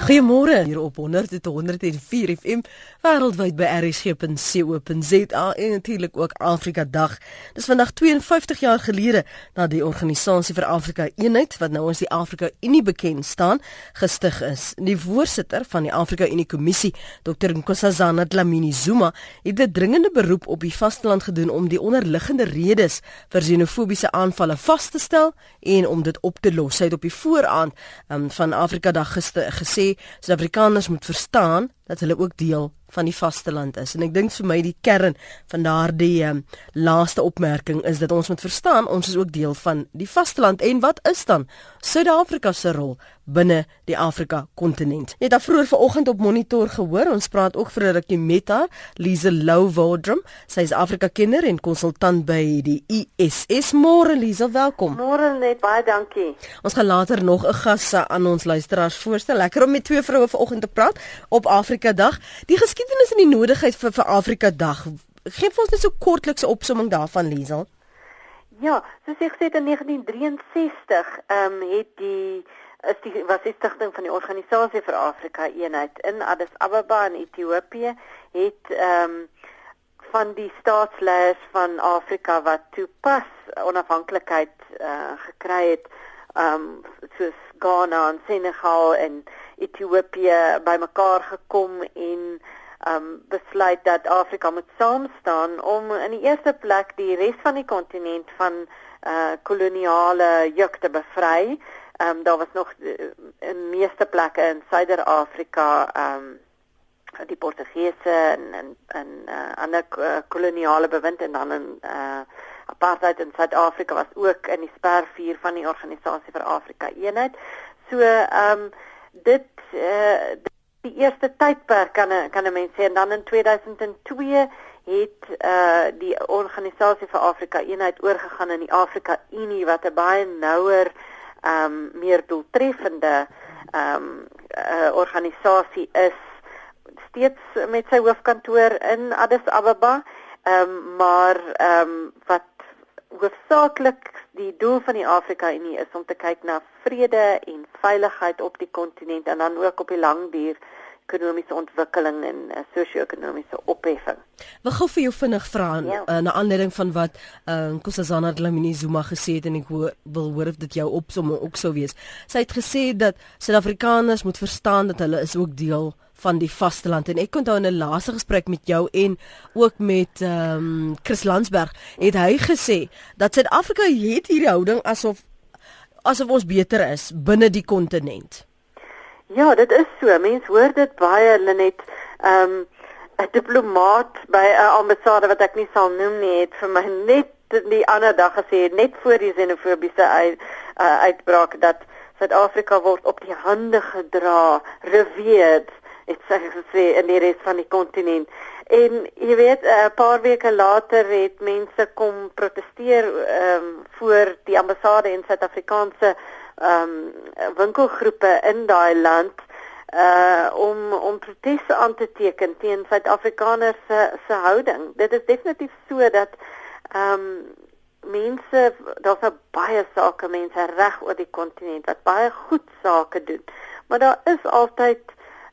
Goeiemôre hier op 100.104 FM wêreldwyd by rsg.co.za en natuurlik ook Afrika Dag. Dis vandag 52 jaar gelede dat die Organisasie vir Afrika Eenheid wat nou as die Afrika Unie bekend staan, gestig is. Die voorsitter van die Afrika Unie Kommissie, Dr Nkosazana Dlamini Zuma, het 'n dringende beroep op die vasteland gedoen om die onderliggende redes vir xenofobiese aanvalle vas te stel en om dit op te los. Hy het op die vooraand um, van Afrika Dag gesê Suid-Afrikaners moet verstaan dat hulle ook deel van die vasteland is. En ek dink vir my die kern van daardie um, laaste opmerking is dat ons moet verstaan ons is ook deel van die vasteland en wat is dan Suid-Afrika se rol binne die Afrika kontinent. Jy het daar vroeër vanoggend op monitor gehoor, ons praat ook vir 'n rukkie met haar, Lise Lou Wardrum. Sy is Afrika kenner en konsultant by die ISS. Môre Lise, welkom. Môre net baie dankie. Ons gaan later nog 'n gas aan ons luisteraars voorstel. Lekker om met twee vroue vanoggend te praat op Afrika Dag. Die geskiedenis en die nodigheid vir vir Afrika Dag. Geef ons net so kortliks 'n opsomming daarvan, Lise. Ja, soos ek het in 1963, ehm um, het die is die was die stigting van die organisasie vir Afrika eenheid in Addis Ababa in Ethiopië het ehm um, van die staatsleiers van Afrika wat toe pas onafhanklikheid uh, gekry het ehm um, soos Ghana en Senegal en Ethiopië bymekaar gekom en um, besluit dat Afrika moet saam staan om in die eerste plek die res van die kontinent van uh koloniale juk te bevry um, daar was nog uh, in meeste plekke in Suider-Afrika um, die Portugese en en en uh, ander uh, koloniale bewind en dan in uh, apartheid in Suid-Afrika was ook in die spervuur van die organisasie vir Afrika eenheid. So ehm um, dit uh, die eerste tydperk kan kan 'n mens sê. En dan in 2002 het uh die organisasie vir Afrika eenheid oorgegaan in die Afrika Unie wat 'n baie nouer ehm um, meer doeltreffende ehm um, uh, organisasie is. Steeds met sy hoofkantoor in Addis Ababa ehm um, maar ehm um, wat hoofsaaklik die doel van die Afrika Unie is om te kyk na vrede en veiligheid op die kontinent en dan ook op die lang duur ekonomiese ontwikkeling en uh, sosio-ekonomiese opheffing. Wat gou vir jou vinnig vra ja. uh, na aanleiding van wat uh, Nkosazana Dlamini Zuma gesê het en ek hoor, wil hoor of dit jou opsomming ook sou wees. Sy het gesê dat Suid-Afrikaners moet verstaan dat hulle is ook deel van die vasteland en ek onthou in 'n laaste gesprek met jou en ook met ehm um, Chris Landsberg het hy gesê dat Suid-Afrika het hierdie houding asof asof ons beter is binne die kontinent. Ja, dit is so. Mense hoor dit baie Lenet. Ehm um, 'n diplomaat by 'n ambassade wat ek nie sal noem nie, het vir my net die ander dag gesê net voor die xenofobiese uit, uh, uitbraak dat Suid-Afrika word op die hande gedra, revered, het sy gesê in die res van die kontinent. En jy weet 'n paar weke later het mense kom proteseer ehm um, voor die ambassade in Suid-Afrikaanse ehm um, winkelgroepe in daai land uh om om proteste aan te teken teen Suid-Afrikaners se se houding. Dit is definitief so dat ehm um, mense daar's nou baie sake mense reg oor die kontinent wat baie goed sake doen. Maar daar is altyd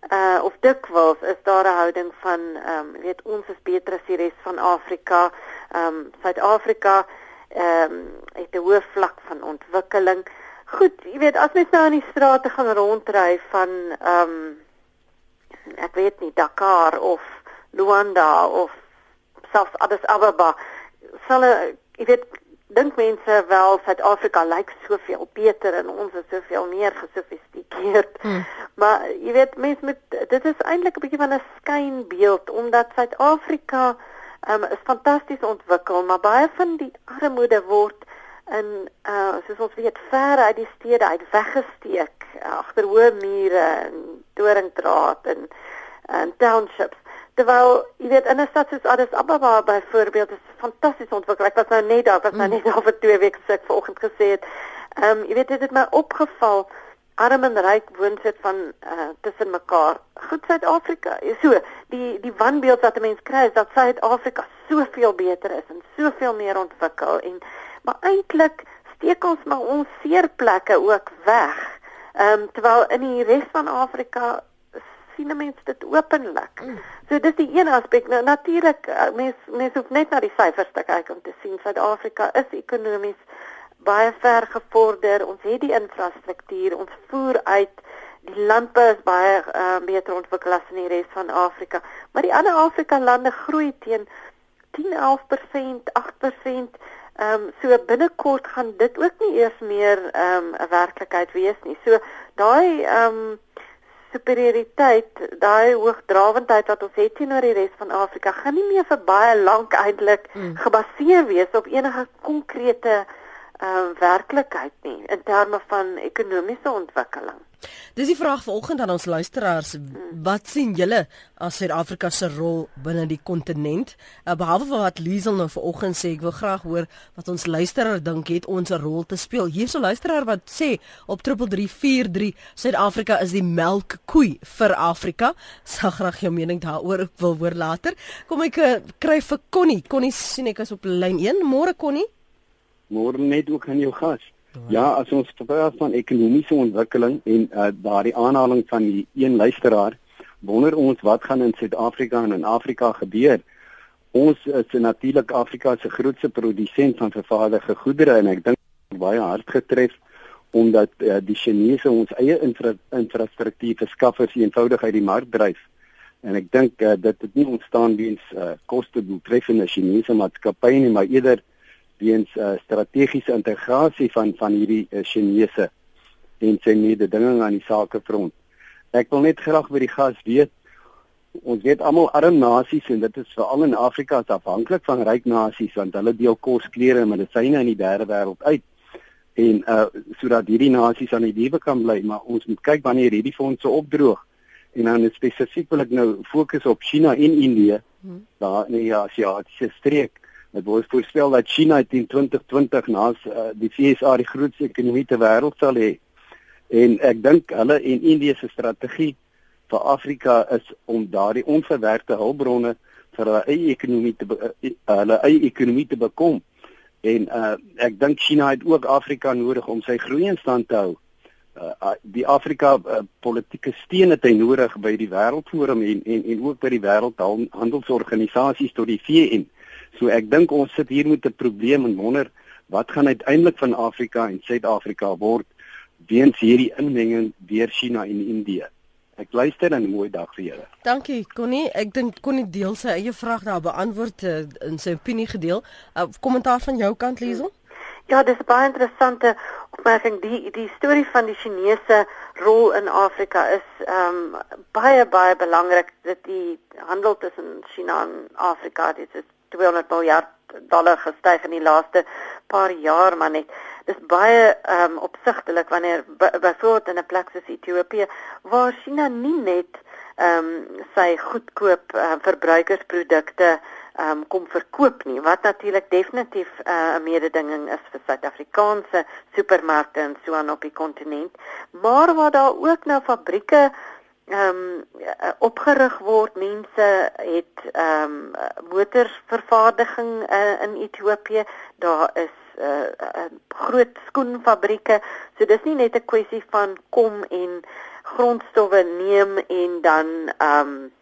uh of dikwels is daar 'n houding van ehm um, weet ons is beter as die res van Afrika. Ehm um, Suid-Afrika ehm um, het 'n hoë vlak van ontwikkeling. Goed, jy weet as mens nou in die strate gaan rondry van ehm um, ek weet nie Dakar of Luanda of selfs Addis Ababa sal jy weet dink mense wel Suid-Afrika lyk soveel beter en ons is soveel meer gesofistikeerd. Hmm. Maar jy weet mense met dit is eintlik 'n bietjie van 'n skynbeeld omdat Suid-Afrika ehm um, is fantasties ontwikkel, maar baie van die armoede word in uh soos ons weet ver uit die stede uit weggesteek agter hoë mure en doringdraad en en townships. Terwyl jy weet in 'n stad soos Addis Ababa byvoorbeeld is fantasties ontwikkel ek was nou net daar was nou hmm. net daar vir 2 weke so ek vanoggend gesê het ehm um, jy weet dit het my opgeval. Arm en ryk woon sit van uh tussen mekaar. Goed Suid-Afrika. So die die wanbeeld wat 'n mens kry is dat Suid-Afrika soveel beter is en soveel meer ontwikkel en maar eintlik steek ons maar ons seerplekke ook weg Ehm um, terwyl in die res van Afrika sien mense dit openlik. Mm. So dis die een aspek. Nou natuurlik uh, mense mense hoef net na die syfers te kyk om te sien Suid-Afrika is ekonomies baie ver gevorder. Ons het die infrastruktuur, ons voer uit die landbou is baie uh, beter ontwikkel as in die res van Afrika. Maar die ander Afrika lande groei teen 10-11%, 8%. Ehm um, so binnekort gaan dit ook nie eers meer ehm um, 'n werklikheid wees nie. So daai ehm um, superioriteit, daai hoogdrawendheid wat ons het teenoor die res van Afrika, gaan nie meer vir baie lank eintlik mm. gebaseer wees op enige konkrete uh, werklikheid nie in terme van ekonomiese ontwikkeling. Dis die vraag vanoggend aan ons luisteraars, wat sien julle as Suid-Afrika se rol binne die kontinent? Uh, behalwe wat Liesel nou vanoggend sê, ek wil graag hoor wat ons luisteraar dink het ons 'n rol te speel. Hier's 'n luisteraar wat sê op 3343 Suid-Afrika is die melkkoei vir Afrika. Sal graag jou mening daaroor wil hoor later. Kom ek uh, kry vir Connie. Connie sien ek is op lyn 1. Môre Connie. Môre net ook aan jou gas. Ja, as ons praat van ekonomiese ontwikkeling en uh, daardie aanhaling van die een luisteraar, wonder ons wat gaan in Suid-Afrika en in Afrika gebeur. Ons is natuurlik Afrika se grootste produsent van vervaardigde goedere en ek dink baie hard getref omdat uh, die Chinese ons eie infra infrastruktuur verskaffers eenvoudig uit die mark dryf. En ek dink uh, dit het nie ontstaan weens uh, koste doeltreffende Chinese maatskappye nie, maar eerder weens uh, strategiese integrasie van van hierdie uh, Chinese en sy mededinging aan die sakefront. Ek wil net graag by die gas weet ons weet almal arm nasies en dit is veral in Afrika is afhanklik van ryk nasies want hulle deel kos, klere en medisyne in die derde wêreld uit. En uh sodat hierdie nasies aan die lewe kan bly, maar ons moet kyk wanneer hierdie fondse opdroog. En dan spesifiek wil ek nou fokus op China en Indië, hmm. daar in die Asiatiese streek. Dit word voorspel dat China teen 2020 na uh, die VSA die grootste ekonomie ter wêreld sal hê. En ek dink hulle en Indië se strategie vir Afrika is om daardie onverwerkte hulpbronne vir hulle eie ekonomie te uh, hulle eie ekonomie te bekom. En uh, ek dink China het ook Afrika nodig om sy groei in stand te hou. Uh, die Afrika uh, politieke steun het hy nodig by die Wêreldforum en en en ook by die Wêreldhandelsorganisasies tot die VN. So ek dink ons sit hier met 'n probleem en wonder wat gaan uiteindelik van Afrika en Suid-Afrika word weens hierdie inmenging deur China en Indië. Ek luister en 'n mooi dag vir julle. Dankie Connie. Ek dink Connie deel sy eie vraag daar beantwoord uh, in sy opinie gedeel. Uh, kommentaar van jou kant Liesel? Ja, dis baie interessante opmerking. Die die storie van die Chinese rol in Afrika is ehm um, baie baie belangrik dat die handel tussen China en Afrika dis is 200 miljard dollar gestyg in die laaste paar jaar maar net. Dis baie ehm um, opsigtelik wanneer byvoorbeeld in 'n plek soos Ethiopië waar China nie net ehm um, sy goedkoop uh, verbruikersprodukte ehm um, kom verkoop nie wat natuurlik definitief eh, 'n uh, mededinging is vir Suid-Afrikaanse supermarkte en so aan op die kontinent maar waar daar ook nou fabrieke ehm um, opgerig word. Mense het ehm um, motorvervaardiging uh, in Ethiopië. Daar is 'n uh, uh, groot skoenfabrieke. So dis nie net 'n kwessie van kom en grondstowwe neem en dan ehm um,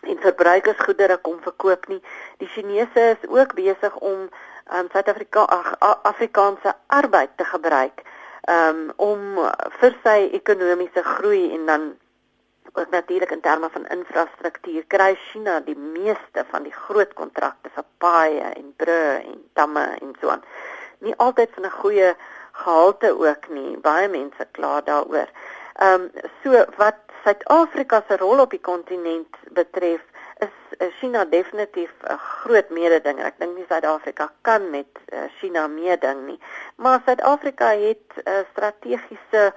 en verbruikersgoedere kom verkoop nie. Die Chinese is ook besig om ehm um, Suid-Afrika Afrikaanse arbeid te gebruik um, om vir sy ekonomiese groei en dan ook natuurlik in terme van infrastruktuur kry China die meeste van die groot kontrakte vir paaie en brûe en damme en so aan. Nie altyd van 'n goeie gehalte ook nie. Baie mense kla daaroor. Ehm um, so wat Suid-Afrika se rol op die kontinent betref, is China definitief 'n groot mededing. Ek dink nie Suid-Afrika kan met eh, China meeding nie, maar Suid-Afrika het 'n uh, strategiese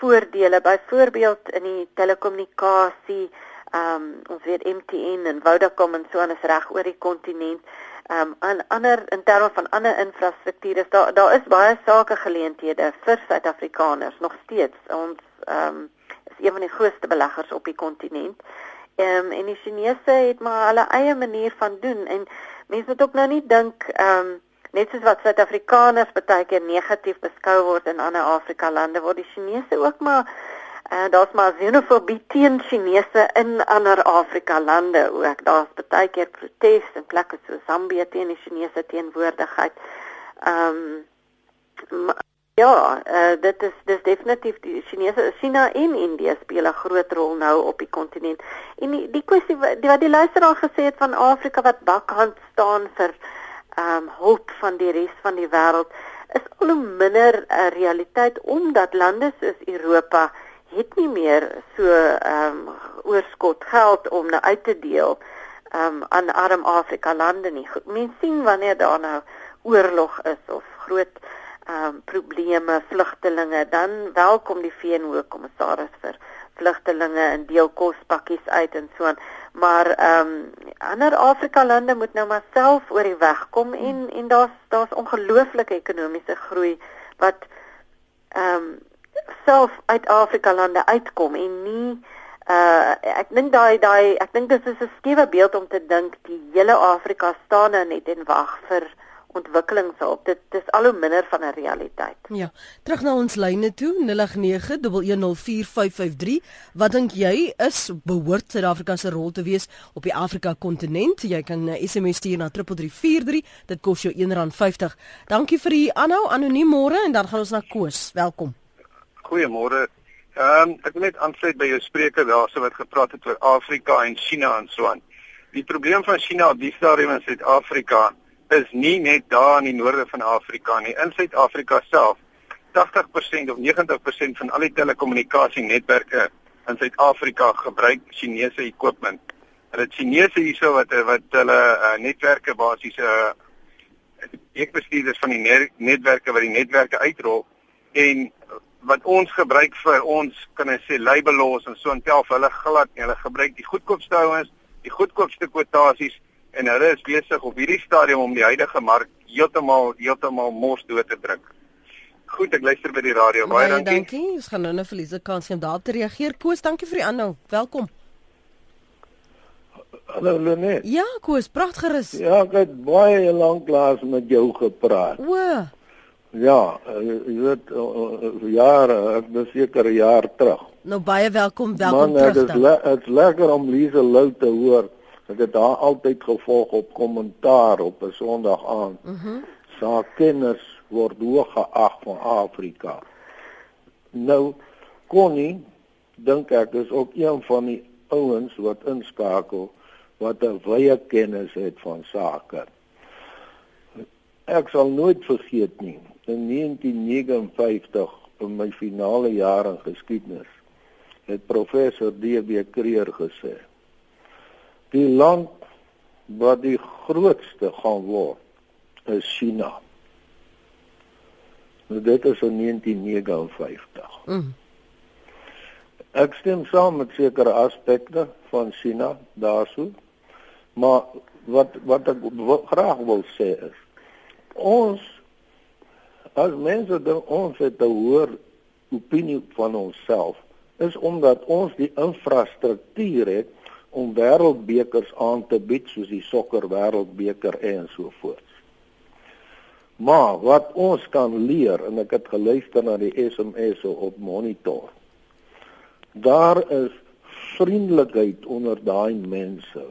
voordele byvoorbeeld in die telekommunikasie ehm um, ons weet MTN en Vodacom en so aan is reg oor die kontinent. Ehm um, en ander in terme van ander infrastruktuur is daar daar is baie sake geleenthede vir Suid-Afrikaners nog steeds. Ons ehm um, is een van die grootste beleggers op die kontinent. Ehm um, en die Chinese het maar hulle eie manier van doen en mense moet ook nou nie dink ehm um, net soos wat Suid-Afrikaners baie keer negatief beskou word in ander Afrika lande word die Chinese ook maar uh, daar's maar xenofobie teen Chinese in ander Afrika lande ook daar's baie keer protes in plekke so Zambië teen die Chinese teenwoordigheid ehm um, Ja, uh, dit is dis definitief die Chinese China en India speel 'n groot rol nou op die kontinent. En die, die kwessie wat die, die luisteraar gesê het van Afrika wat bakhand staan vir ehm um, hulp van die res van die wêreld is al hoe minder 'n uh, realiteit omdat lande soos Europa het nie meer so ehm um, oorskot geld om nou uit te deel ehm um, aan arm Afrika lande nie. Mense sien wanneer daar nou oorlog is of groot um, probleme, vlugtelinge, dan welkom die VN-hoë kommissaris vir vlugtelinge en deel kospakkies uit en so aan. Maar ehm um, ander Afrika lande moet nou maar self oor die weg kom en en daar's daar's ongelooflike ekonomiese groei wat ehm um, self uit Afrika lande uitkom en nie uh ek dink daai daai ek dink dit is 'n skewe beeld om te dink die hele Afrika staan nou net en wag vir ontwikkelingshulp. Dit dis al hoe minder van 'n realiteit. Ja. Terug na ons lyne toe 0891104553. Wat dink jy is behoort Suid-Afrika se rol te wees op die Afrika kontinent? Jy kan 'n SMS stuur na 3343. Dit kos jou R1.50. Dankie vir die aanhou anoniem môre en dan gaan ons na Koos. Welkom. Goeiemôre. Ehm um, ek wil net aansluit by jou spreker daarso wat gepraat het oor Afrika en China en so aan. Die probleem van China op die stadium in Suid-Afrika is nie net daar in die noorde van Afrika nie, in Suid-Afrika self. 80% of 90% van al die telekommunikasienetwerke in Suid-Afrika gebruik Chinese equipment. Hulle Chinese hierso wat wat hulle uh, netwerke basies uh, ek bestuurders van die netwerke wat die netwerke uitrol en wat ons gebruik vir ons kan ek sê labelos en so en tel vir hulle glad nie. Hulle gebruik die goedkoopste ouens, die goedkoopste kwotasies en hulle is besig op hierdie stadium om die huidige mark heeltemal heeltemal mos dood te druk. Goed, ek luister by die radio. Baie dankie. Dankie. Ons gaan nou net vir Lise kans gee om daarop te reageer. Koos, dankie vir die aanhou. Welkom. Hallo Lenet. Ja, Koos, praat gerus. Ja, ek het baie lank laas met jou gepraat. O. Ja, eh, jy weet eh, eh, jare, ek was seker 'n jaar terug. Nou baie welkom, welkom Man, terug. Man, dit is lekker om Lise Lou te hoor. Ek het haar altyd gevolg op kommentaar op 'n Sondag aand. Mhm. Mm Sy kennis word hoog geag van Afrika. Nou Connie dink ek is ook een van die ouens wat inskakel wat 'n wye kennis het van sake. Ek sal nooit vergeet nie in 1959 in my finale jaar in geskiedenis het professor D.B. Kreer gesê die land wat die grootste gaan word is China. Nou dit is in 1959. Mm. Ek stem saam met sekere aspekte van China daarso. Maar wat wat ek graag wil sê is ons as mense dan ons het 'n hoër opinie van onsself is omdat ons die infrastruktuur het om wêreldbekers aan te bied soos die sokker wêreldbeker en so voort. Maar wat ons kan leer en ek het geluister na die SMS'e op monitor. Daar is vriendelikheid onder daai mense.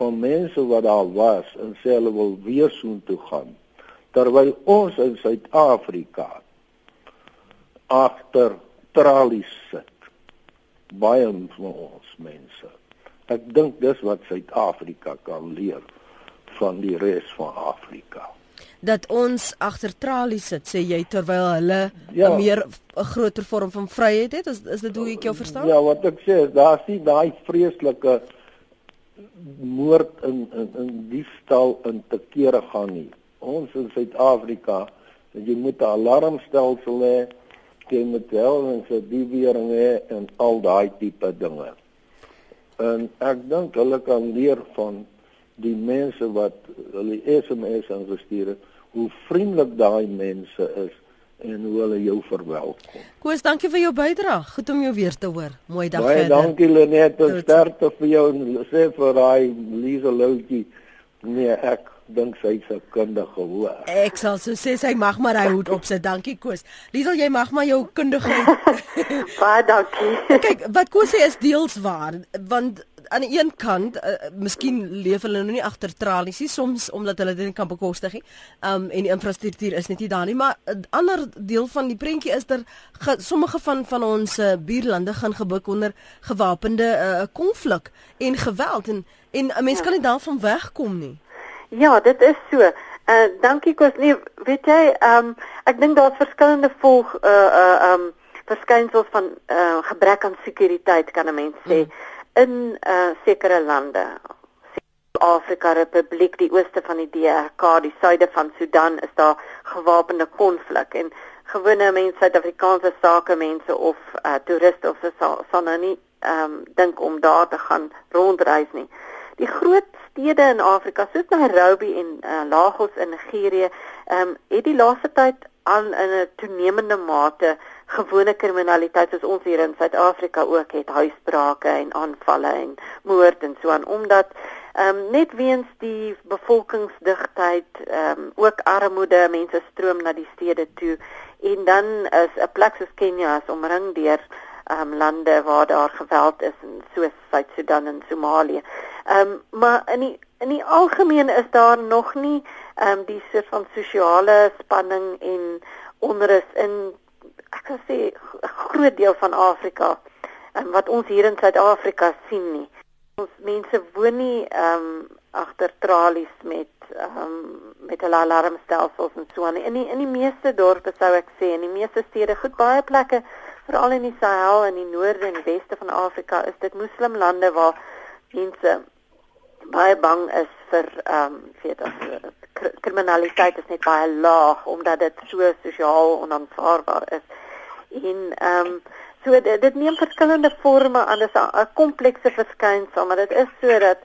Van mense wat daar was en sê hulle wil weer soontoe gaan. Terwyl ons in Suid-Afrika agter tralies sit. Baie van ons mense Ek dink dis wat Suid-Afrika kan leer van die res van Afrika. Dat ons agter tralies sit, sê jy terwyl hulle 'n ja, meer 'n groter vorm van vryheid het, is is dit hoe ek jou verstaan? Ja, wat ek sê is daar sien daai vreeslike moord in in in die stal in te kere gaan nie. Ons in Suid-Afrika, dat jy moet 'n alarmstelsel hê, jy moet wel en so die weering hê en al daai tipe dinge. En ek dink hulle kan leer van die mense wat hulle SMS aangestuur het, hoe vriendelik daai mense is en hoe hulle jou verwelkom. Koos, dankie vir jou bydrae. Goed om jou weer te hoor. Mooi dag Baie verder. Baie dankie Lenet, sterkte vir jou en sê vir daai Lise Loutjie. Nee, ek dink sy se kundige hoor. Ek sal so sê sy mag maar hy hoed op sit. Dankie Koos. Liesel, jy mag maar jou kundigheid. Baie dankie. Kyk, wat Koos sê is deels waar, want aan die een kant, uh, miskien leef hulle nou nie agter tralies nie, soms omdat hulle dit nie kan bekostig nie. Um en die infrastruktuur is net nie daar nie, maar 'n ander deel van die prentjie is dat sommige van van ons uh, buurlande gaan gebuk onder gewapende uh, konflik en geweld en en 'n mens ja. kan nie daarvan wegkom nie. Ja, dit is so. Uh dankie Koos. Nee, weet jy, um ek dink daar's verskillende volg uh uh um verskynsels van uh gebrek aan sekuriteit kan 'n mens sê. Mm in uh, sekere lande. Afrika Republiek, die ooste van die DRK, die suide van Sudan is daar gewapende konflik en gewone mense, Suid-Afrikaanse sakemense of uh, toeriste of so sal, sal nou nie ehm um, dink om daar te gaan rondreis nie. Die groot stede in Afrika soos Nairobi en uh, Lagos in Nigerië, ehm um, het die laaste tyd aan in 'n toenemende mate gewone kriminaliteit soos ons hier in Suid-Afrika ook het huisbrake en aanvalle en moord en so aan omdat ehm um, net weens die bevolkingsdigtheid ehm um, ook armoede mense stroom na die stede toe en dan is 'n plek soos Kenia is omring deur um, lande waar daar geweld is en soos Suid-Sudan en Somalië. Ehm um, maar in die in die algemeen is daar nog nie ehm um, die soort van sosiale spanning en onrus in ek kan sê 'n groot deel van Afrika en wat ons hier in Suid-Afrika sien nie. Ons mense woon nie ehm um, agter tralies met ehm um, met hulle alarmstelsels en so aan. In die in die meeste dorpe sou ek sê in die meeste stede, goed baie plekke, veral in die Sahel en die noorde en weste van Afrika, is dit moslimlande waar mense baie bang is vir ehm um, weet as kriminaliteit is net baie laag omdat dit so sosiaal onaanvaarbaar is. En ehm um, so dit, dit neem verskillende forme aan, dis 'n komplekse verskynsel, maar dit is sodat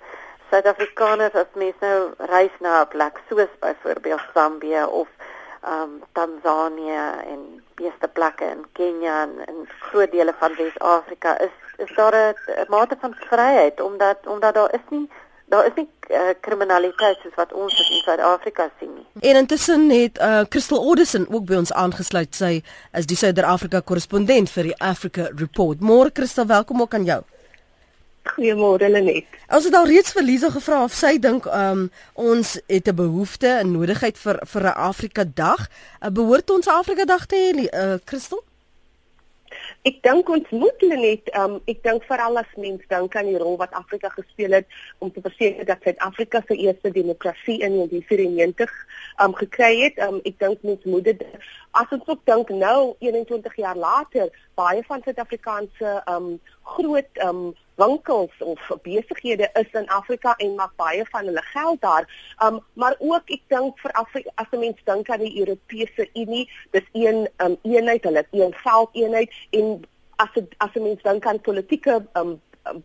Suid-Afrikaners as mense nou reis na 'n plek soos byvoorbeeld Zambië of um, Tanzanië en beeste plekke in Kenia en in groot dele van Wes-Afrika is is daar 'n mate van vryheid omdat omdat daar is nie daar is nie uh, kriminaliteit soos wat ons in Suid-Afrika sien nie. En intussen het uh, Crystal Audison ook by ons aangesluit. Sy is die Suider-Afrika korrespondent vir die Africa Report. Môre Crystal, welkom ook aan jou. Goeiemôre Lenet. Ons het al reeds vir Lize gevra of sy dink um, ons het 'n behoefte en nodigheid vir vir 'n Afrika Dag. Uh, behoort ons Afrika Dag te hê, uh, Crystal? Ek dink ons moet net um ek dink veral as mens dink aan die rol wat Afrika gespeel het om te verseker dat Suid-Afrika se eerste demokrasie in 1994 um gekry het. Um ek dink mens moet dit as ons ook dink nou 21 jaar later baie van Suid-Afrikaanse um groot um winkels of besighede is in Afrika en maak baie van hulle geld daar. Um maar ook ek dink vir Afrika as 'n mens dink aan die Europese Unie, dis een um eenheid, hulle het een geldeenheid en as het, as 'n mens dink aan politieke um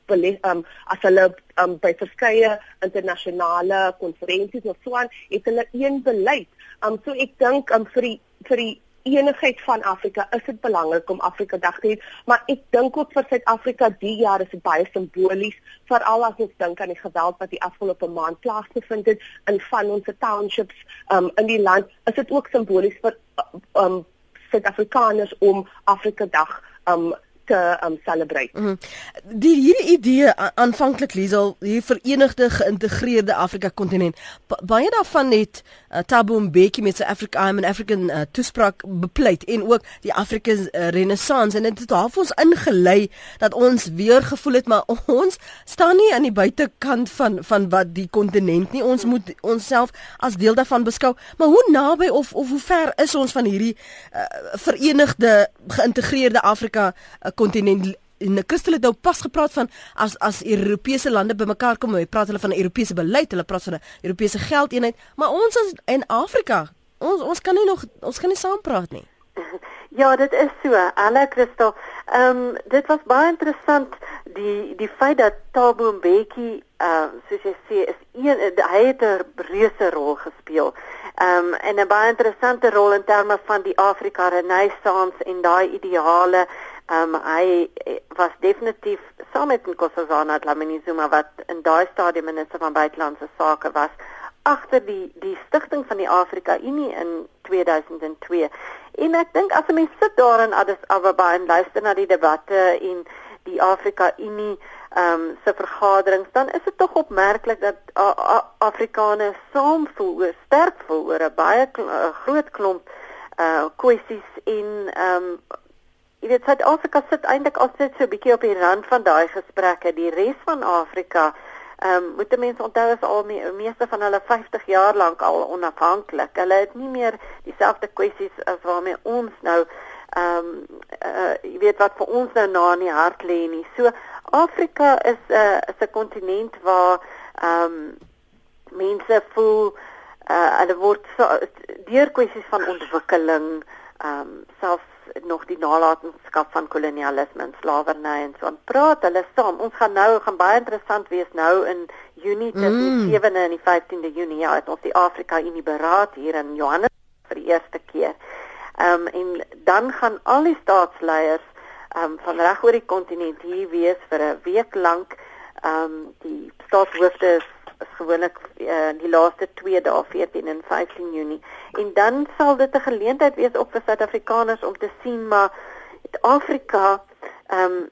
bele um as hulle um by verskeie internasionale konferensies of so aan, het hulle een beleid. Um so ek dink um vir die vir die enigheid van Afrika is dit belangrik om Afrika Dag te hê, maar ek dink ook vir Suid-Afrika die jaar is baie simbolies, veral as ons dink aan die geweld wat die afgelope maand plaasgevind het in van ons townships um, in die land, is dit ook simbolies vir um, Suid-Afrikaners om Afrika Dag um, te um celebrate. Mm -hmm. Die hierdie idee aanvanklik Liesel, hier verenigde geïntegreerde Afrika kontinent. Baie daarvan het uh, Thabo Mbeki met sy Africa I'm an African uh, toespraak bepleit en ook die African uh, Renaissance en dit het half ons ingelei dat ons weer gevoel het maar ons staan nie aan die buitekant van van wat die kontinent nie. Ons moet onsself as deel daarvan beskou. Maar hoe naby of of hoe ver is ons van hierdie uh, verenigde geïntegreerde Afrika uh, kontinent en Christel het nou pas gepraat van as as Europese lande bymekaar kom, hy praat hulle van 'n Europese beleid, hulle praat van 'n Europese geldeenheid, maar ons is in Afrika. Ons ons kan nie nog ons kan nie saam praat nie. Ja, dit is so. Alle Christel. Ehm um, dit was baie interessant die die feit dat Thabo Mbeki uh soos jy sê is een hy het 'n reuse rol gespeel. Ehm um, en 'n baie interessante rol in terme van die Afrika Renaissance en daai ideale Ehm um, hy was definitief saam met Nkosazana Dlamini Zuma wat in daai stadium minister van buitelandse sake was agter die die stigting van die Afrika Unie in 2002. En ek dink as mens sit daar in Addis Ababa en luister na die debatte en die Afrika Unie ehm um, se vergaderings, dan is dit tog opmerklik dat Afrikaners saam voel oor sterk voel oor 'n baie kl groot klomp uh kwessies en ehm um, jy weet Suid-Afrika sit eintlik altyd so 'n bietjie op die rand van daai gesprekke. Die res van Afrika ehm um, moet mense onthou is al me, meeste van hulle 50 jaar lank al onafhanklik. Hulle het nie meer dieselfde kwessies as waarmee ons nou ehm um, uh, jy weet wat vir ons nou na in die hart lê nie. So Afrika is 'n uh, is 'n kontinent waar ehm um, mense voel uh, hulle word so, deur kwessies van ontwikkeling ehm um, selfs nog die nalatenskap van kolonialisme en slawerny en so aan praat hulle saam. Ons gaan nou gaan baie interessant wees nou in Junie tussen mm. die 7de en die 15de Junie ja, het ons die Afrika Unie beraad hier in Johannesburg vir die eerste keer. Ehm um, en dan gaan al die staatsleiers um, van reg oor die kontinent hier wees vir 'n week lank. Ehm um, die staatshoofde is, is gewoonlik uh, die laaste 2 dae 14 en 15 Junie. En dan sal dit 'n geleentheid wees ook vir Suid-Afrikaners om te sien maar Afrika ehm um,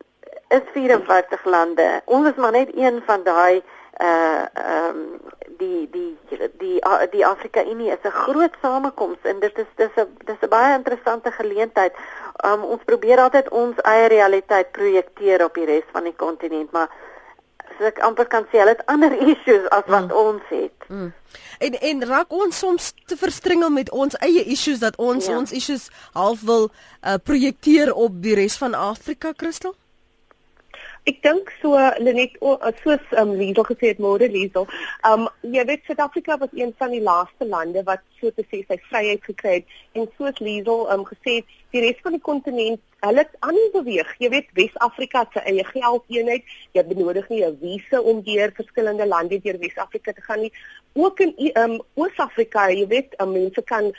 is 54 lande. Ons is maar net een van daai uh ehm um, die die die die Afrika Unie is 'n groot samekoms en dit is dis 'n dis 'n baie interessante geleentheid. Um ons probeer altyd ons eie realiteit projekteer op die res van die kontinent, maar ek amper kan sê, hulle het ander issues as wat mm. ons het. Mm. En en raak ons soms te verstringel met ons eie issues dat ons ja. ons issues half wil uh, projekteer op die res van Afrika, Christel? Ek dink so Lenet soos um, Liesel gesê het môre Liesel. Um jy weet Suid-Afrika was een van die laaste lande wat so te sê sy vryheid gekry het en soos Liesel um gesê het die res van die kontinent hulle het aan beweeg. Jy weet Wes-Afrika se eie geldeenheid, jy benodig nie 'n visa om deur verskillende lande deur Wes-Afrika te gaan nie. Ook in um Oos-Afrika, jy weet um, mense kan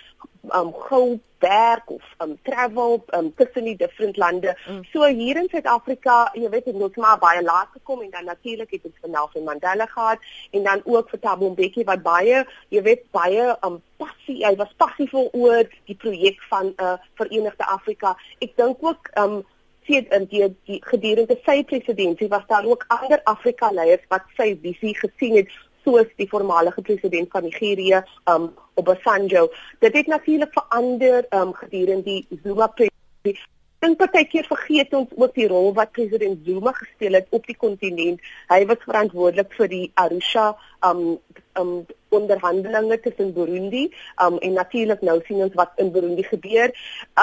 um gou werk of um travel um tussen die different lande. Mm. So hier in Suid-Afrika, jy weet, het ons maar baie laat gekom en dan natuurlik het ons vir Nelson Mandela gehad en dan ook vir Thabo Mbeki wat baie, jy weet, baie um passie, hy was passievol oor die projek van 'n uh, Verenigde Afrika. Ek dink ook um sien in die, die gedurende sy presidentskap was daar ook ander Afrika leiers wat sy visie gesien het soos die voormalige president van Nigerië, um Obasanjo. Dit het natuurlik verander um gedurende die Zuma presidentskap. En partykeer vergeet ons ook die rol wat president Zuma gespeel het op die kontinent. Hy was verantwoordelik vir die Arusha um um onderhandelinge tussen Burundi um en natuurlik nou sien ons wat in Burundi gebeur.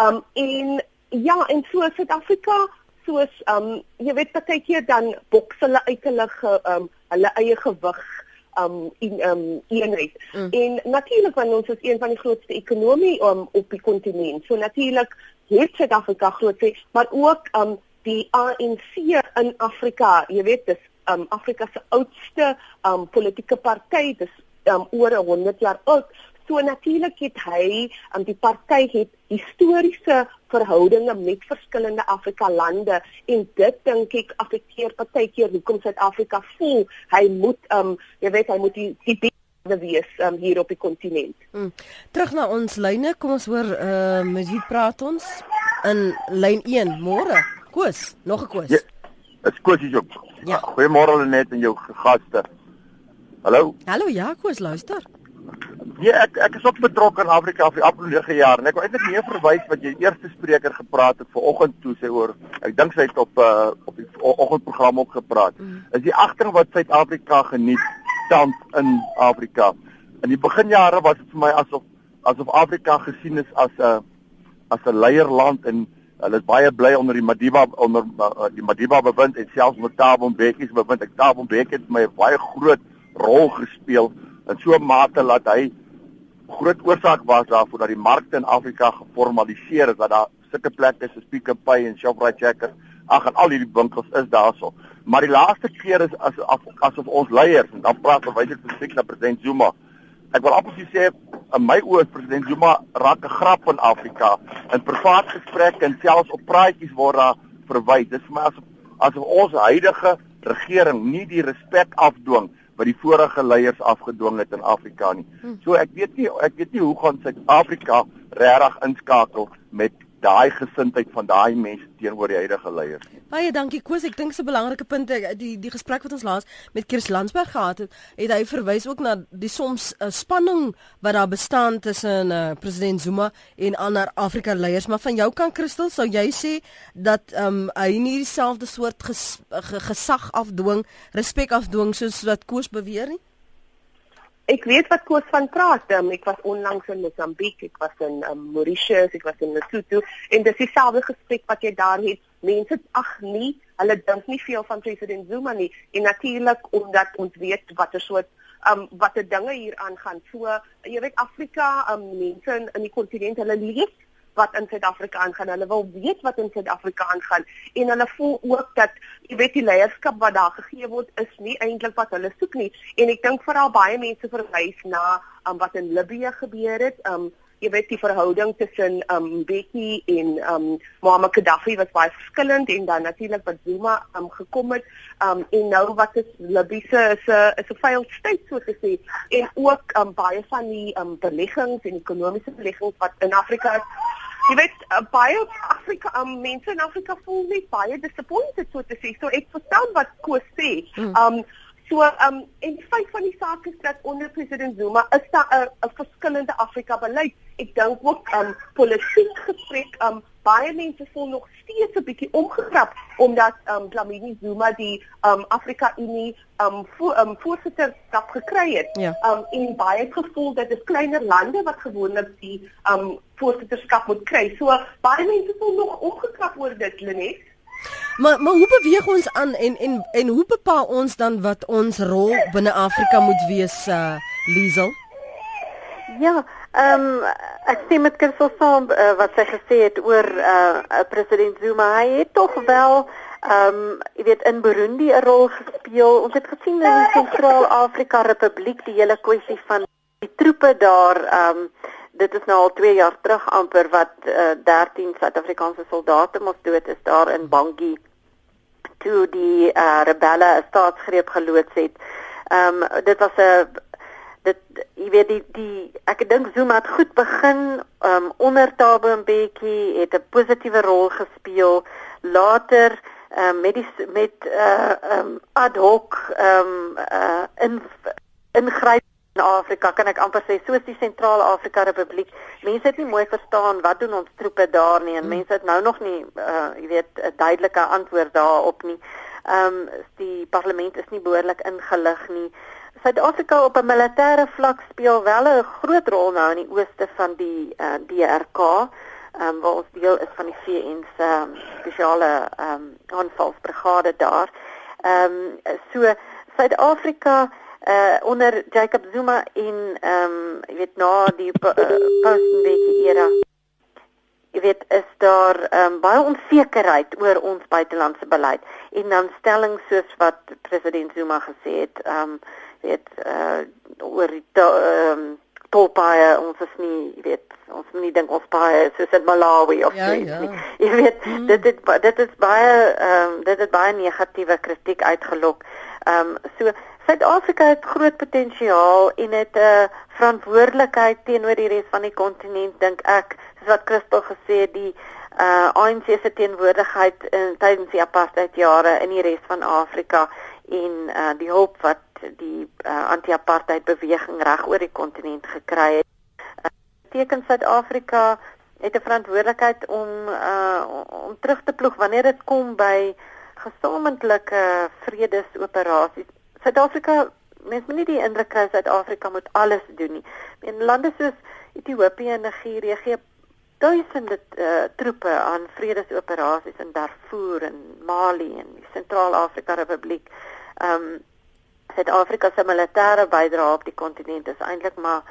Um en ja, en so Suid-Afrika soos um jy weet partykeer dan boks hulle uit hulle ge, um hulle eie gewig um in um eenheid. Mm. En natuurlik want ons is een van die grootste ekonomie um, op die kontinent. So natuurlik het Suid-Afrika groot sê, maar ook um die ANC in Afrika, jy weet dis um Afrika se oudste um politieke party, dis um oor 100 jaar oud. So natuurlik het hy aan um, die party het historiese verhoudinge met verskillende Afrika lande en dit dink ek affekteer partykeer hoekom Suid-Afrika voel hy moet um jy weet hy moet die die wees um, hier op die kontinent. Hmm. Terug na ons lyne, kom ons hoor uh met wie praat ons in lyn 1 môre. Koos, nog 'n koos. Ja, Dis Koos hier op. Ja. Goeiemôre net aan jou gaste. Hallo. Hallo ja, Koos luister. Ja, ek ek is ook betrokke in Afrika vir afgelope 9 jaar en ek wil eintlik meer verwys wat jy eerste spreker gepraat het vanoggend toe sê oor ek dink sy het op uh op die oggendprogram ook gepraat. Mm. Is die agting wat Suid-Afrika geniet tans in Afrika. In die beginjare was dit vir my asof asof Afrika gesien is as 'n as 'n leierland en hulle is baie bly onder die Madiba onder uh, die Madiba bewind en selfs met Thabo Mbeki se bewind. Ek Thabo Mbeki het my baie groot rol gespeel in so 'n mate dat hy groot oorsaak was daarvoor dat die markte in Afrika geformaliseer is dat daar sulke plekke soos Pick n Pay en Shoprite Checkers ag en al hierdie winkels is daarso. Maar die laaste keer is as as asof ons leiers en dan praat verwys ek spesifiek na president Zuma. Ek wil absoluut sê in my oë president Zuma raak 'n grap in Afrika in privaat gesprekke en selfs op praatjies word daar verwys. Dis vir my asof asof ons huidige regering nie die respek afdwing wat die vorige leiers afgedwing het in Afrika nie. Hmm. So ek weet nie ek weet nie hoe gaan Suid-Afrika regtig inskakel met daai gesindheid van daai mense teenoor die huidige leiers. Baie dankie Koos, ek dink 'n belangrike punt die die gesprek wat ons laas met Chris Landsberg gehad het, het hy verwys ook na die soms uh, spanning wat daar bestaan tussen uh, president Zuma en ander Afrika leiers, maar van jou kant Christel, sou jy sê dat um, hy nie dieselfde soort ges, gesag afdwing, respek afdwing soos wat Koos beweer nie? Ek weet wat Koos van praat. Um, ek was onlangs in Mosambik, ek was in um, Mauritius, ek was in Lesotho en dis dieselfde gesprek wat jy daar het. Mense ag nee, hulle dink nie veel van president Zuma nie en natuurlik omdat ons weet watter soort um watter dinge hier aangaan. So jy weet Afrika, um mense in, in die kontinent hulle leef wat in Suid-Afrika aangaan. Hulle wil weet wat in Suid-Afrika aangaan en hulle voel ook dat jy weet die leierskap wat daar gegee word is nie eintlik wat hulle soek nie. En ek dink veral baie mense verwys na um, wat in Libië gebeur het. Um jy weet die verhouding tussen um Mbeki en um Muammar Gaddafi was baie verskillend en dan natuurlik wat Zuma um gekom het um en nou wat is Libië se is 'n is 'n failed state so te sê en ook um baie van die um beleggings en ekonomiese beleggings wat in Afrika is Jy weet uh, baie Afrika um, mense in Afrika voel net baie disappointed so te sê. So ek verstaan wat Koos sê. Hmm. Um so um en die feit van die saak is dat onder president Zuma is daar 'n verskillende Afrika beleid. Ek dink ook um politiek gesprek um baie mense voel nog steeds 'n bietjie omgekrap omdat um Dlamini Zuma die um Afrika Unie um vo, um voorsitterskap gekry het. Ja. Um en baie gevoel dat dit kleiner lande wat gewoonlik die um voorsitterskap moet kry. So baie mense voel nog omgekrap oor dit, Lenet. Maar maar hoe beweeg ons aan en en en hoe bepaal ons dan wat ons rol binne Afrika moet wees, uh Liesel? Ja, ehm um, ek sê met Kirsel saam uh, wat sy gesê het oor uh president Zuma, hy het tog wel ehm um, jy weet in Burundi 'n rol gespeel. Ons het gesien in die Sentraal-Afrika Republiek die hele kwessie van die troepe daar ehm um, dit is nou al 2 jaar terug amper wat uh, 13 Suid-Afrikaanse soldate mos dood is daar in Bangui toe die uh, rebelle 'n staatsgreep geloods het. Ehm um, dit was 'n dit jy weet die die ek dink Zuma het goed begin um, onder Thabo Mbeki het 'n positiewe rol gespeel later um, met die met uh um, ad hoc um uh in ingryp in Afrika kan ek amper sê soos die Sentraal-Afrika Republiek mense het nie mooi verstaan wat doen ons troepe daar nie en hmm. mense het nou nog nie uh jy weet 'n duidelike antwoord daarop nie. Um die parlement is nie behoorlik ingelig nie. Suid-Afrika op 'n militêre vlak speel wel 'n groot rol nou in die ooste van die uh, eh, DRK, um, ehm, waar ons deel is van die VN se um, spesiale um, aanvalsbrigade daar. Ehm um, so Suid-Afrika uh, onder Jacob Zuma in ehm um, jy weet na die uh, post-Mbeki era jy weet is daar um, baie onsekerheid oor ons buitelandse beleid en dan stellings soos wat president Zuma gesê het ehm um, weet uh oor die ehm um, tolpaaie ons is nie weet ons moet nie dink ons paai soos in Malawi of ja, iets ja. nie. Jy weet mm. dit dit dit is baie ehm um, dit het baie negatiewe kritiek uitgelok. Ehm um, so Suid-Afrika het groot potensiaal en het 'n uh, verantwoordelikheid teenoor die res van die kontinent dink ek soos wat Christel gesê het die uh ANC se teenwoordigheid in tydens die apartheid jare in die res van Afrika en uh die hulp wat die uh, anti-apartheid beweging reg oor die kontinent gekry het. Uh, teken Suid-Afrika het 'n verantwoordelikheid om uh, om terug te ploeg wanneer dit kom by gesamentlike vredesoperasies. Suid-Afrika mens moet nie die indruk kry Suid-Afrika moet alles doen nie. In lande soos Ethiopië en Nigerië gee duisende uh, troepe aan vredesoperasies in Darfur en Mali en die Sentraal-Afrika Republiek. Ehm um, Suid-Afrika se militêre bydrae op die kontinent is eintlik maar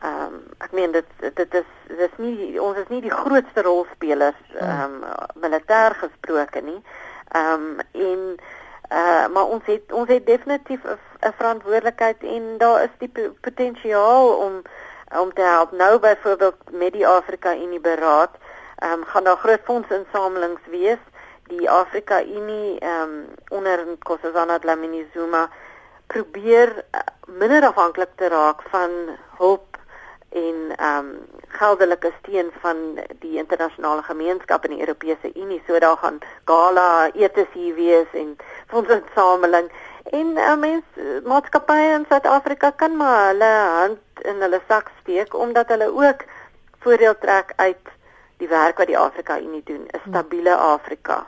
ehm um, ek meen dit dit is dit is nie ons is nie die grootste rolspelers hmm. ehm um, militêr gesproke nie. Ehm um, en uh maar ons het ons het definitief 'n verantwoordelikheid en daar is die potensiaal om om te help nou byvoorbeeld met die Afrika Unie beraad ehm um, gaan daar groot fondsinsamelings wees die Afrika Unie ehm um, onder Nkosazana Dlamini Zuma probeer uh, minder afhanklik te raak van hulp en ehm um, geldelike steun van die internasionale gemeenskap en die Europese Unie. So daar gaan gala etes hier wees en fondsinsameling en uh, mens maatskappye in Suid-Afrika kan maar hulle hand in hulle sak steek omdat hulle ook voordeel trek uit die werk wat die Afrika Unie doen, 'n stabiele Afrika.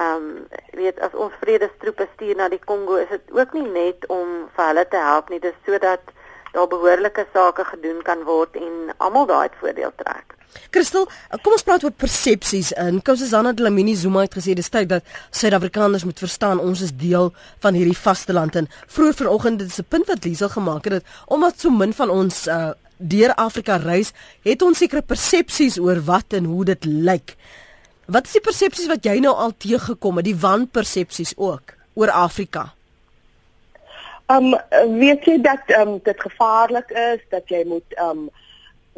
Ehm um, weet as ons vredestroepe stuur na die Kongo, is dit ook nie net om vir hulle te help nie, dis sodat daar behoorlike sake gedoen kan word en almal daai voordeel trek. Christel, kom ons praat oor persepsies. In Kousazana Dlamini Zuma het gesê dis tyd dat Suid-Afrikaners moet verstaan ons is deel van hierdie vasteland en vroeër vanoggend dit is 'n punt wat Liesel gemaak het dat omdat so min van ons uh, deur Afrika reis, het ons sekere persepsies oor wat en hoe dit lyk. Wat is die persepsies wat jy nou al teëgekom het, die wanpersepsies ook oor Afrika? Um weet jy dat um dit gevaarlik is dat jy moet um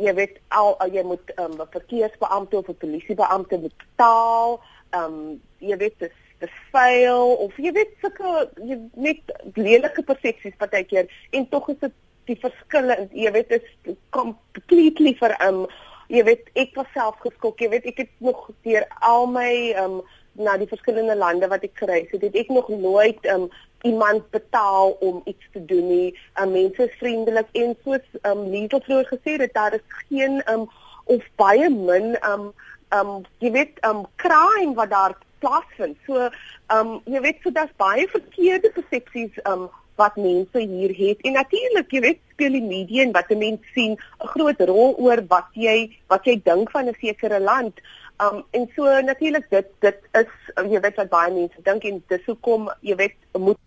jy weet al jy moet um 'n verkeersbeampte of 'n polisiebeampte betaal, um jy weet dit te fail of jy weet sulke jy net lelike persepsies partykeer en tog is dit die verskille jy weet is completely vir um jy weet ek was self geskok. Jy weet ek het nog deur al my um na die verskillende lande wat ek gereis het het ek nog nooit um iemand betaal om iets te doen nie. Um, mense is vriendelik en soos um Liesel vroeër gesê het daar is geen um of baie min um um jy weet um crime wat daar plaasvind. So um jy weet so daar's baie verkeerde persepsies um wat mense hier het en natuurlik jy weet speel die media en wat mense sien 'n groot rol oor wat jy wat jy dink van 'n sekere land. Um en so natuurlik dit dit is jy weet wat baie mense dink en dis hoekom jy weet moet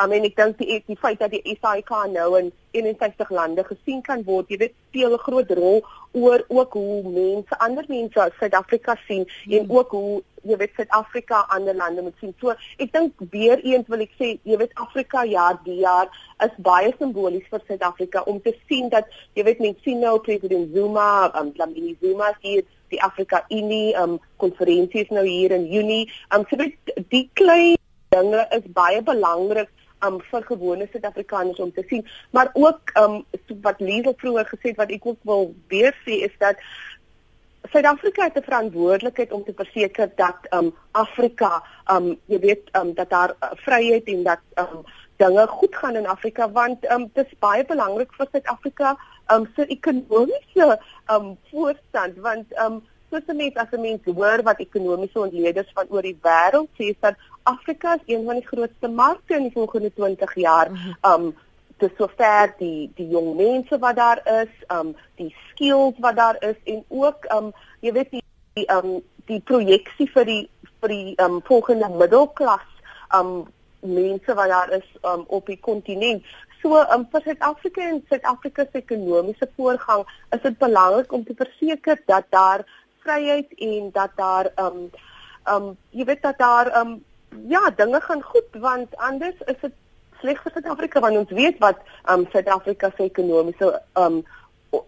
I mean ek dink die die feit dat die SAIK nou in 51 lande gesien kan word, jy weet speel 'n groot rol oor ook hoe mense ander mense uit Suid-Afrika sien hmm. en ook hoe jy weet Suid-Afrika ander lande moet sien. So ek dink weer eens wil ek sê, jy weet Afrika jaar die jaar is baie simbolies vir Suid-Afrika om te sien dat jy weet mense sien nou president Zuma, um Dlamini Zuma hier die Afrika Unie um konferensies nou hier in Junie. Um so dit die klein dinge is baie belangrik um vir gewone Suid-Afrikaners om te sien, maar ook um wat Liesel vroeër gesê het wat ek ook wil weer sê is dat Suid-Afrika het 'n verantwoordelikheid om te verseker dat um Afrika um jy weet um dat daar uh, vryheid en dat um dinge goed gaan in Afrika want um dit is baie belangrik vir Suid-Afrika um se ekonomiese um voorstand want um soos 'n mens as 'n mens hoor wat ekonomiese ontleeders van oor die wêreld sê dat Afrika is een van die grootste markte in die volgende 20 jaar. Mhm. Um dis sover die die jong mense wat daar is, um die skills wat daar is en ook um jy weet die, die um die projeksie vir die vir die um volgende middelklas um mense wat daar is um op die kontinent. So um vir Suid-Afrika en Suid-Afrika se ekonomiese voorgang is dit belangrik om te verseker dat daar vryheid en dat daar um um jy weet dat daar um ja, dinge gaan goed want anders is dit sleg vir Suid-Afrika want ons weet wat um Suid-Afrika se ekonomiese um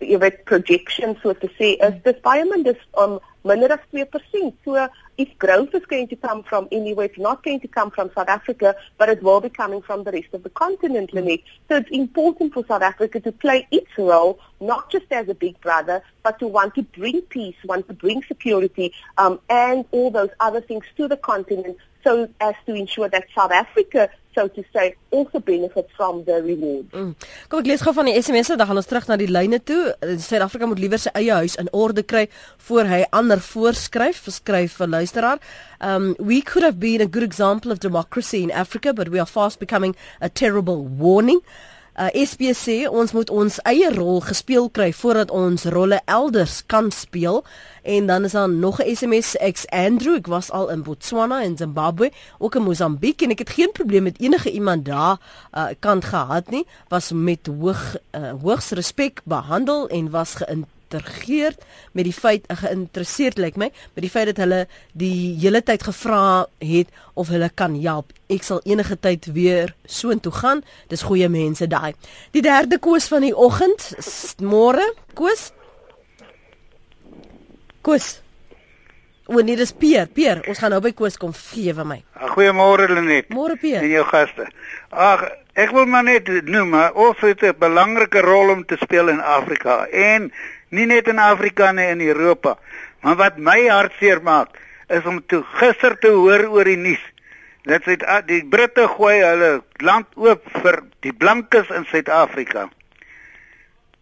jy weet projections so te sê is dis baie min dis um minder as 2%. So if growth is going to come from anywhere, it's not going to come from South Africa, but it will be coming from the rest of the continent, mm. Lynette. So it's important for South Africa to play its role, not just as a big brother, but to want to bring peace, want to bring security, um, and all those other things to the continent so as to ensure that South Africa so to say also benefit from the reward. Mm. Kom ek lees gou van die SMS'e, dan gaan ons terug na die lyne toe. Suid-Afrika moet liewer sy eie huis in orde kry voor hy ander voorskryf, skryf vir luisteraar. Um we could have been a good example of democracy in Africa, but we are fast becoming a terrible warning. Uh, SPC ons moet ons eie rol gespeel kry voordat ons rolle elders kan speel. En dan is daar nog 'n SMS ex Andrew ek was al in Botswana en Zimbabwe ook in Mosambiek en ek het geen probleem met enige iemand daar uh, kant gehad nie. Was met hoog uh, hoogs respek behandel en was geïnteresseerd geïntegreerd met die feit geïnteresseerd lyk my met die feit dat hulle die hele tyd gevra het of hulle kan help. Ek sal enige tyd weer soontoe gaan. Dis goeie mense daai. Die derde koers van die oggend môre koers. Koers. O nee, dis Peer. Peer, ons gaan nou by Koos kom gee vir my. Goeiemôre Lenet. Môre Peer. En jou gaste. Ag, ek wil maar net noem, of het 'n belangrike rol om te speel in Afrika en nie net in Afrika nie in Europa. Maar wat my hartseer maak, is om toe gister te hoor oor die nuus dat dit die Britte gooi hulle land oop vir die blankes in Suid-Afrika.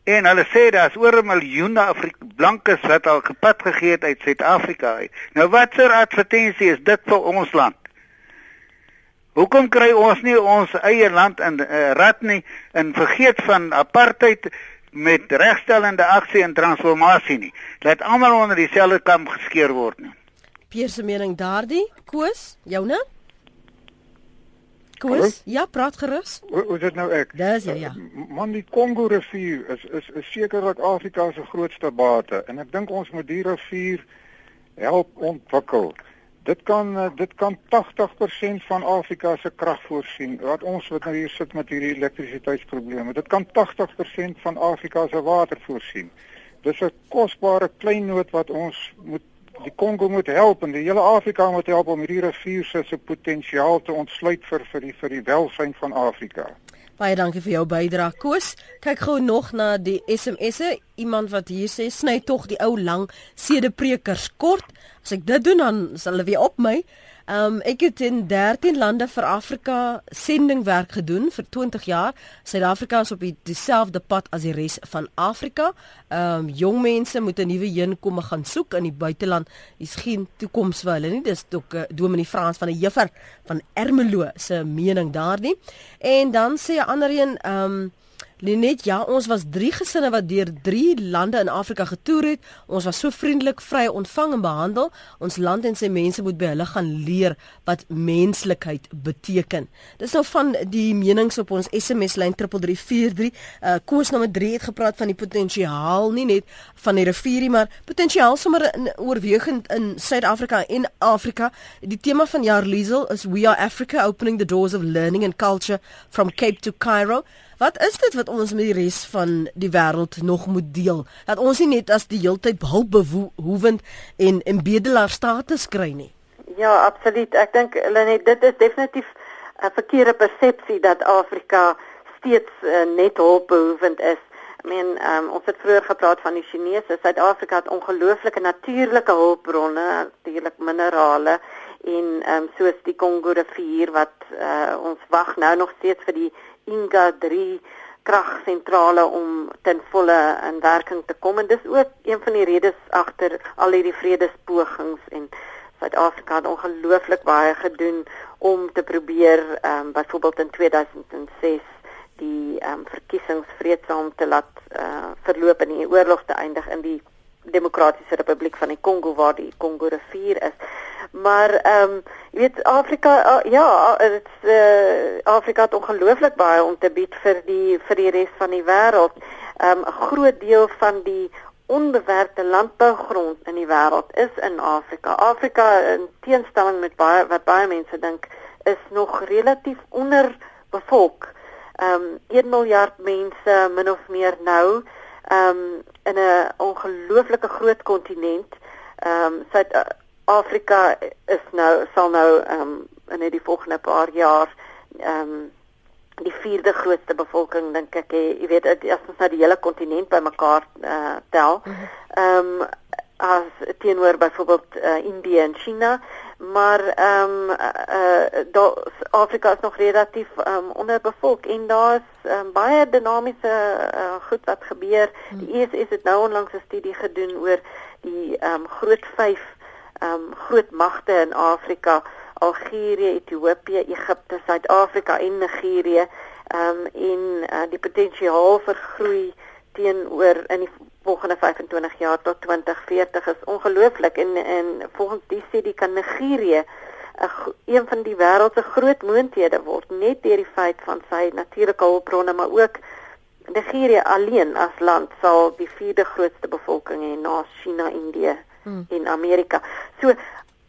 En hulle sê daar's oor 'n miljoen Afrika blankes wat al gepad gegee het uit Suid-Afrika uit. Nou watser advertensie is dit vir ons land? Hoekom kry ons nie ons eie land in uh, rad nie en vergeet van apartheid met regstellende aksie en transformasie nie? Laat almal onder dieselfde kam geskeer word nie. Pierre se mening daardie, Koos, joune? Koos, ja, praat gerus. Hoe is dit nou ek? Dis ja, ja. Man die Kongo rivier is is is sekerlik Afrika se grootste bate en ek dink ons moet die rivier help ontwikkel. Dit kan eh, dit kan 80% van Afrika se krag voorsien. Wat ons wat nou hier sit met hierdie elektrisiteitsprobleme, dit kan 80% van Afrika se water voorsien. Dis 'n kosbare kleinoot wat ons moet die Kongo moet help en die hele Afrika moet help om hierdie rivier se potensiaal te ontsluit vir vir die vir die welsyn van Afrika. Baie dankie vir jou bydrae Koos. Kyk gou nog na die SMS'e. Iemand wat hier sê sny tog die ou lang sedeprekers kort. As ek dit doen dan sal hulle weer op my. Um, ek het in 13 lande vir Afrika sendingwerk gedoen vir 20 jaar. Suid-Afrika is op dieselfde pad as die res van Afrika. Um, jong mense moet 'n nuwe heenkomme gaan soek in die buiteland. Dis geen toekoms vir hulle nie. Dis ook uh, Dominee Frans van die Juffer van Ermelo se mening daardie. En dan sê 'n ander een um, Linet, ja, ons was 3 gesinne wat deur 3 lande in Afrika getoer het. Ons was so vriendelik, vry ontvang en behandel. Ons land en sy mense moet by hulle gaan leer wat menslikheid beteken. Dis nou van die menings op ons SMS lyn 3343. Uh Koos nommer 3 het gepraat van die potensiaal, nie net van die rivierie, maar potensiaal sommer in oorwegend in Suid-Afrika en Afrika. Die tema van jaar Liesel is We are Africa opening the doors of learning and culture from Cape to Cairo. Wat is dit wat ons met die res van die wêreld nog moet deel? Dat ons nie net as die heeltyd hulpbehoevend en en bedelaar status kry nie. Ja, absoluut. Ek dink hulle net dit is definitief 'n verkeerde persepsie dat Afrika steeds uh, net hulpbehoevend is. I mean, um, ons het vroeër gepraat van die Chinese. Suid-Afrika het ongelooflike natuurlike hulpbronne, natuurlik minerale en ehm um, soos die Kongo rivier wat uh, ons wag nou nog steeds vir die Inga 3 kragsentrale om ten volle in werking te kom. En dis ook een van die redes agter al hierdie vredespogings en Suid-Afrika het ongelooflik baie gedoen om te probeer ehm um, byvoorbeeld in 2006 die ehm um, verkiesings vreedsaam te laat uh, verloop en die oorlog te eindig in die Demokratiese Republiek van die Kongo waar die Kongo rivier is. Maar ehm um, jy weet Afrika uh, ja, dit uh, Afrika het ongelooflik baie om te bied vir die vir die res van die wêreld. Ehm um, 'n groot deel van die onbewerkte landbougrond in die wêreld is in Afrika. Afrika in teenstelling met baie wat baie mense dink is nog relatief onderbevolk. Ehm um, 1 miljard mense min of meer nou ehm um, in 'n ongelooflike groot kontinent. Ehm um, Suid-Afrika is nou sal nou ehm um, in die volgende paar jaar ehm um, die vierde grootste bevolking dink ek jy weet as ons nou die hele kontinent bymekaar uh, tel. Mhm. Ehm um, as teenoor byvoorbeeld uh, Indië en China maar ehm um, uh, uh, Afrika is nog relatief um, onderbevolk en daar's um, baie dinamiese uh, goed wat gebeur. Die hmm. het nou onlangs 'n studie gedoen oor die ehm um, groot 5 ehm um, groot magte in Afrika, Algerië, Ethiopië, Egipte, Suid-Afrika en Nigerië. Ehm um, en uh, die potensiaal vir groei teenoor in die volgende 25 jaar tot 2040 is ongelooflik en en volgens die studie kan Nigerië 'n een van die wêreld se groot moondhede word net deur die feit van sy natuurlike hulpbronne maar ook Nigerië alleen as land sal die vierde grootste bevolking hê na China, Indië hmm. en Amerika. So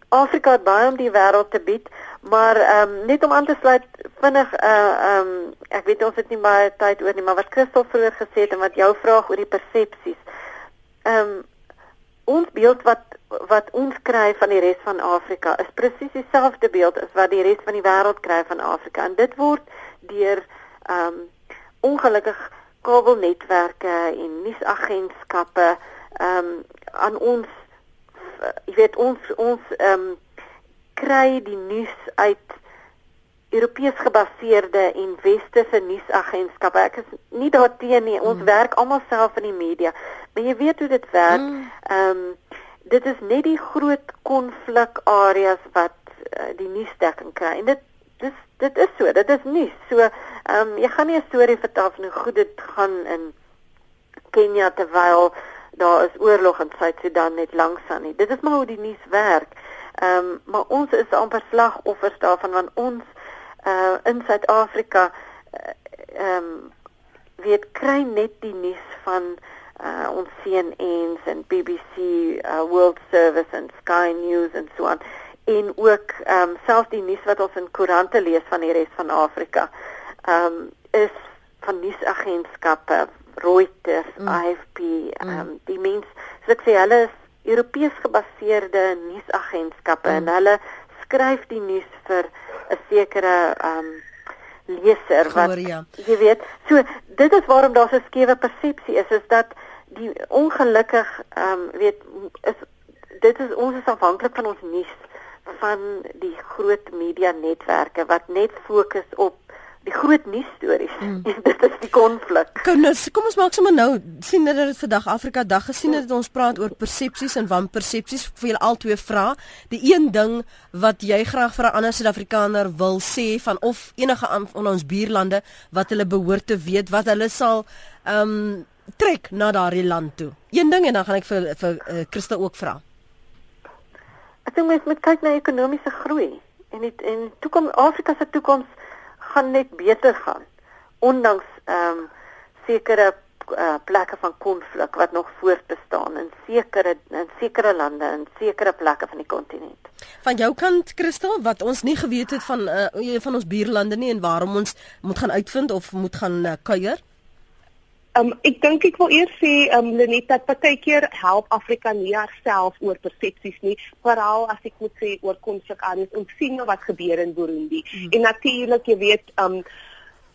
Afrika het baie om die wêreld te bied, maar ehm um, net om aan te sluit vinnig uh ehm um, ek weet ons het nie baie tyd oor nie, maar wat Christel vroeër gesê het en wat jou vraag oor die persepsies. Ehm um, ons beeld wat wat ons kry van die res van Afrika is presies dieselfde beeld as wat die res van die wêreld kry van Afrika en dit word deur ehm um, ongelukkig kabelnetwerke en nuusagentskappe ehm um, aan ons jy weet ons ons ehm um, kry die nuus uit Europees gebaseerde en westerse nuusagentskappe. Ek is nie daarteen nie. Ons mm. werk almal self in die media. Maar jy weet hoe dit werk. Hmm. Ehm mm. um, dit is net die groot konflikareas wat uh, die nuusdekking kry. En dit dis dit is so. Dit is nuus. So ehm um, jy gaan nie 'n storie vertel van hoe goed dit gaan in Kenia terwyl daar is oorlog in Suid-Sudan net langs aan nie. Dit is maar hoe die nuus werk. Ehm um, maar ons is amper slagoffers daarvan want ons uh in Suid-Afrika eh, ehm uh, um, weet kry net die nuus van uh ons CNN's en BBC uh, World Service en Sky News en so aan en ook ehm um, selfs die nuus wat ons in koerante lees van die res van Afrika ehm um, is van nuusagentskappe Reuters, mm. AFP, ehm um, mm. die mens soos ek sê hulle is Europees gebaseerde nuusagentskappe mm. en hulle skryf die nuus vir 'n sekere ehm um, leser wat Goor, ja. jy weet. So dit is waarom daar so 'n skewe persepsie is is dat die ongelukkig ehm um, weet is dit is ons is afhanklik van ons nuus van die groot media netwerke wat net fokus op die groot nuusstories. Mm. dit is die konflik. Kom nou, kom ons maak sommer nou sien dat dit vandag Afrika Dag gesien het ons praat oor persepsies en wanpersepsies vir julle albei vra. Die een ding wat jy graag vir 'n ander Suid-Afrikaner wil sê van of enige van ons buurlande wat hulle behoort te weet wat hulle sal ehm um, trek na daardie land toe. Een ding en dan gaan ek vir vir uh, Christa ook vra. Ek dink mens moet kyk na ekonomiese groei en die, en toekoms Afrika se toekoms gaan net beter gaan ondanks ehm um, sekere uh, plekke van konflik wat nog voortbestaan in sekere in sekere lande en sekere plekke van die kontinent. Van jou kant Christel, wat ons nie geweet het van uh, van ons buurlande nie en waarom ons moet gaan uitvind of moet gaan uh, kuier? Um ek dink ek wil eers sê um Lenet dat partykeer help Afrika nie haarself oor persepsies nie, veral as ek moet sê oor konflikareas en sien wat gebeur in Burundi. Hmm. En natuurlik, jy weet, um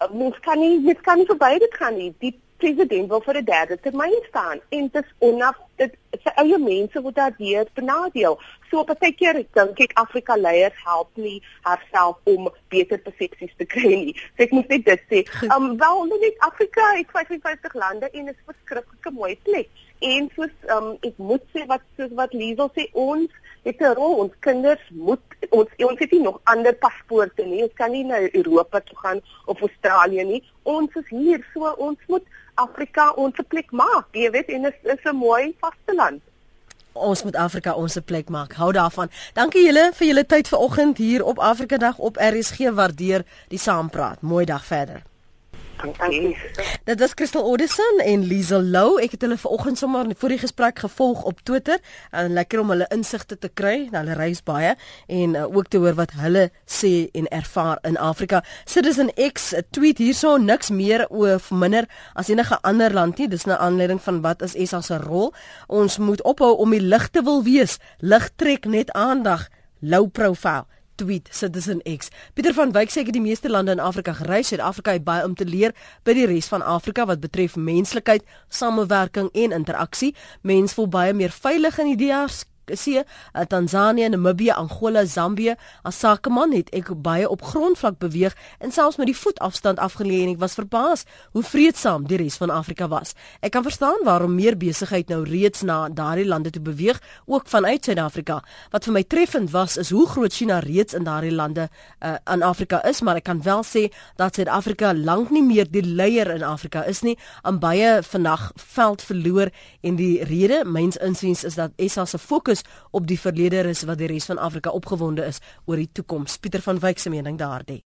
ons kan nie dit kan nie verby dit gaan nie. Die president wil vir 'n derde termyn staan en dit is onaf dit sy eie mense word daardeur benadeel. So op 'n keer dink ek Afrika leiers help nie haarself om beter persepsies te kry nie. So ek moet net dit sê. Um wel net Afrika het 55 lande en is verskriklik mooi plek. En soos um ek moet sê wat soos wat Liesel sê ons het 'n rol ons kinders moet ons ons het nie nog ander paspoorte nie. Ons kan nie na Europa toe gaan of Australië nie. Ons is hier, so ons moet Afrika ons plek maak. Jy weet, en dit is, is 'n mooi vasteland. Ons moet Afrika ons plek maak. Hou daarvan. Dankie julle vir julle tyd vanoggend hier op Afrika Dag op RSG. Waardeer die saampraat. Mooi dag verder. Dankie. Dit was Crystal Odison en Liesel Lou. Ek het hulle vanoggend sommer voor die gesprek gevolg op Twitter en lekker om hulle insigte te kry. Hulle reis baie en uh, ook te hoor wat hulle sê en ervaar in Afrika. Citizen X tweet hierso niks meer of minder as enige ander land nie. Dis 'n aanleiding van wat is SA se rol. Ons moet ophou om die lig te wil wees. Lig trek net aandag. Low profile tweet Citizen X. Pieter van Wyk sê ek het die meeste lande in Afrika gereis. Suid-Afrika het baie om te leer by die res van Afrika wat betref menslikheid, samewerking en interaksie. Mens voel baie meer veilig in die DRC sien uh, Tanzanië, Namibië, Angola, Zambië. As sakeman het ek baie op grondvlak beweeg en selfs met die voetafstand afgelê en ek was verbaas hoe vreedsaam die res van Afrika was. Ek kan verstaan waarom meer besigheid nou reeds na daardie lande toe beweeg, ook vanuit Suid-Afrika. Wat vir my treffend was is hoe groot China reeds in daardie lande uh, in Afrika is, maar ek kan wel sê dat Suid-Afrika lank nie meer die leier in Afrika is nie. Aan baie vandag veld verloor en die rede myns insiens is dat SA se fokus fokus op die verlede is wat die res van Afrika opgewonde is oor die toekoms. Pieter van Wyk se mening daardie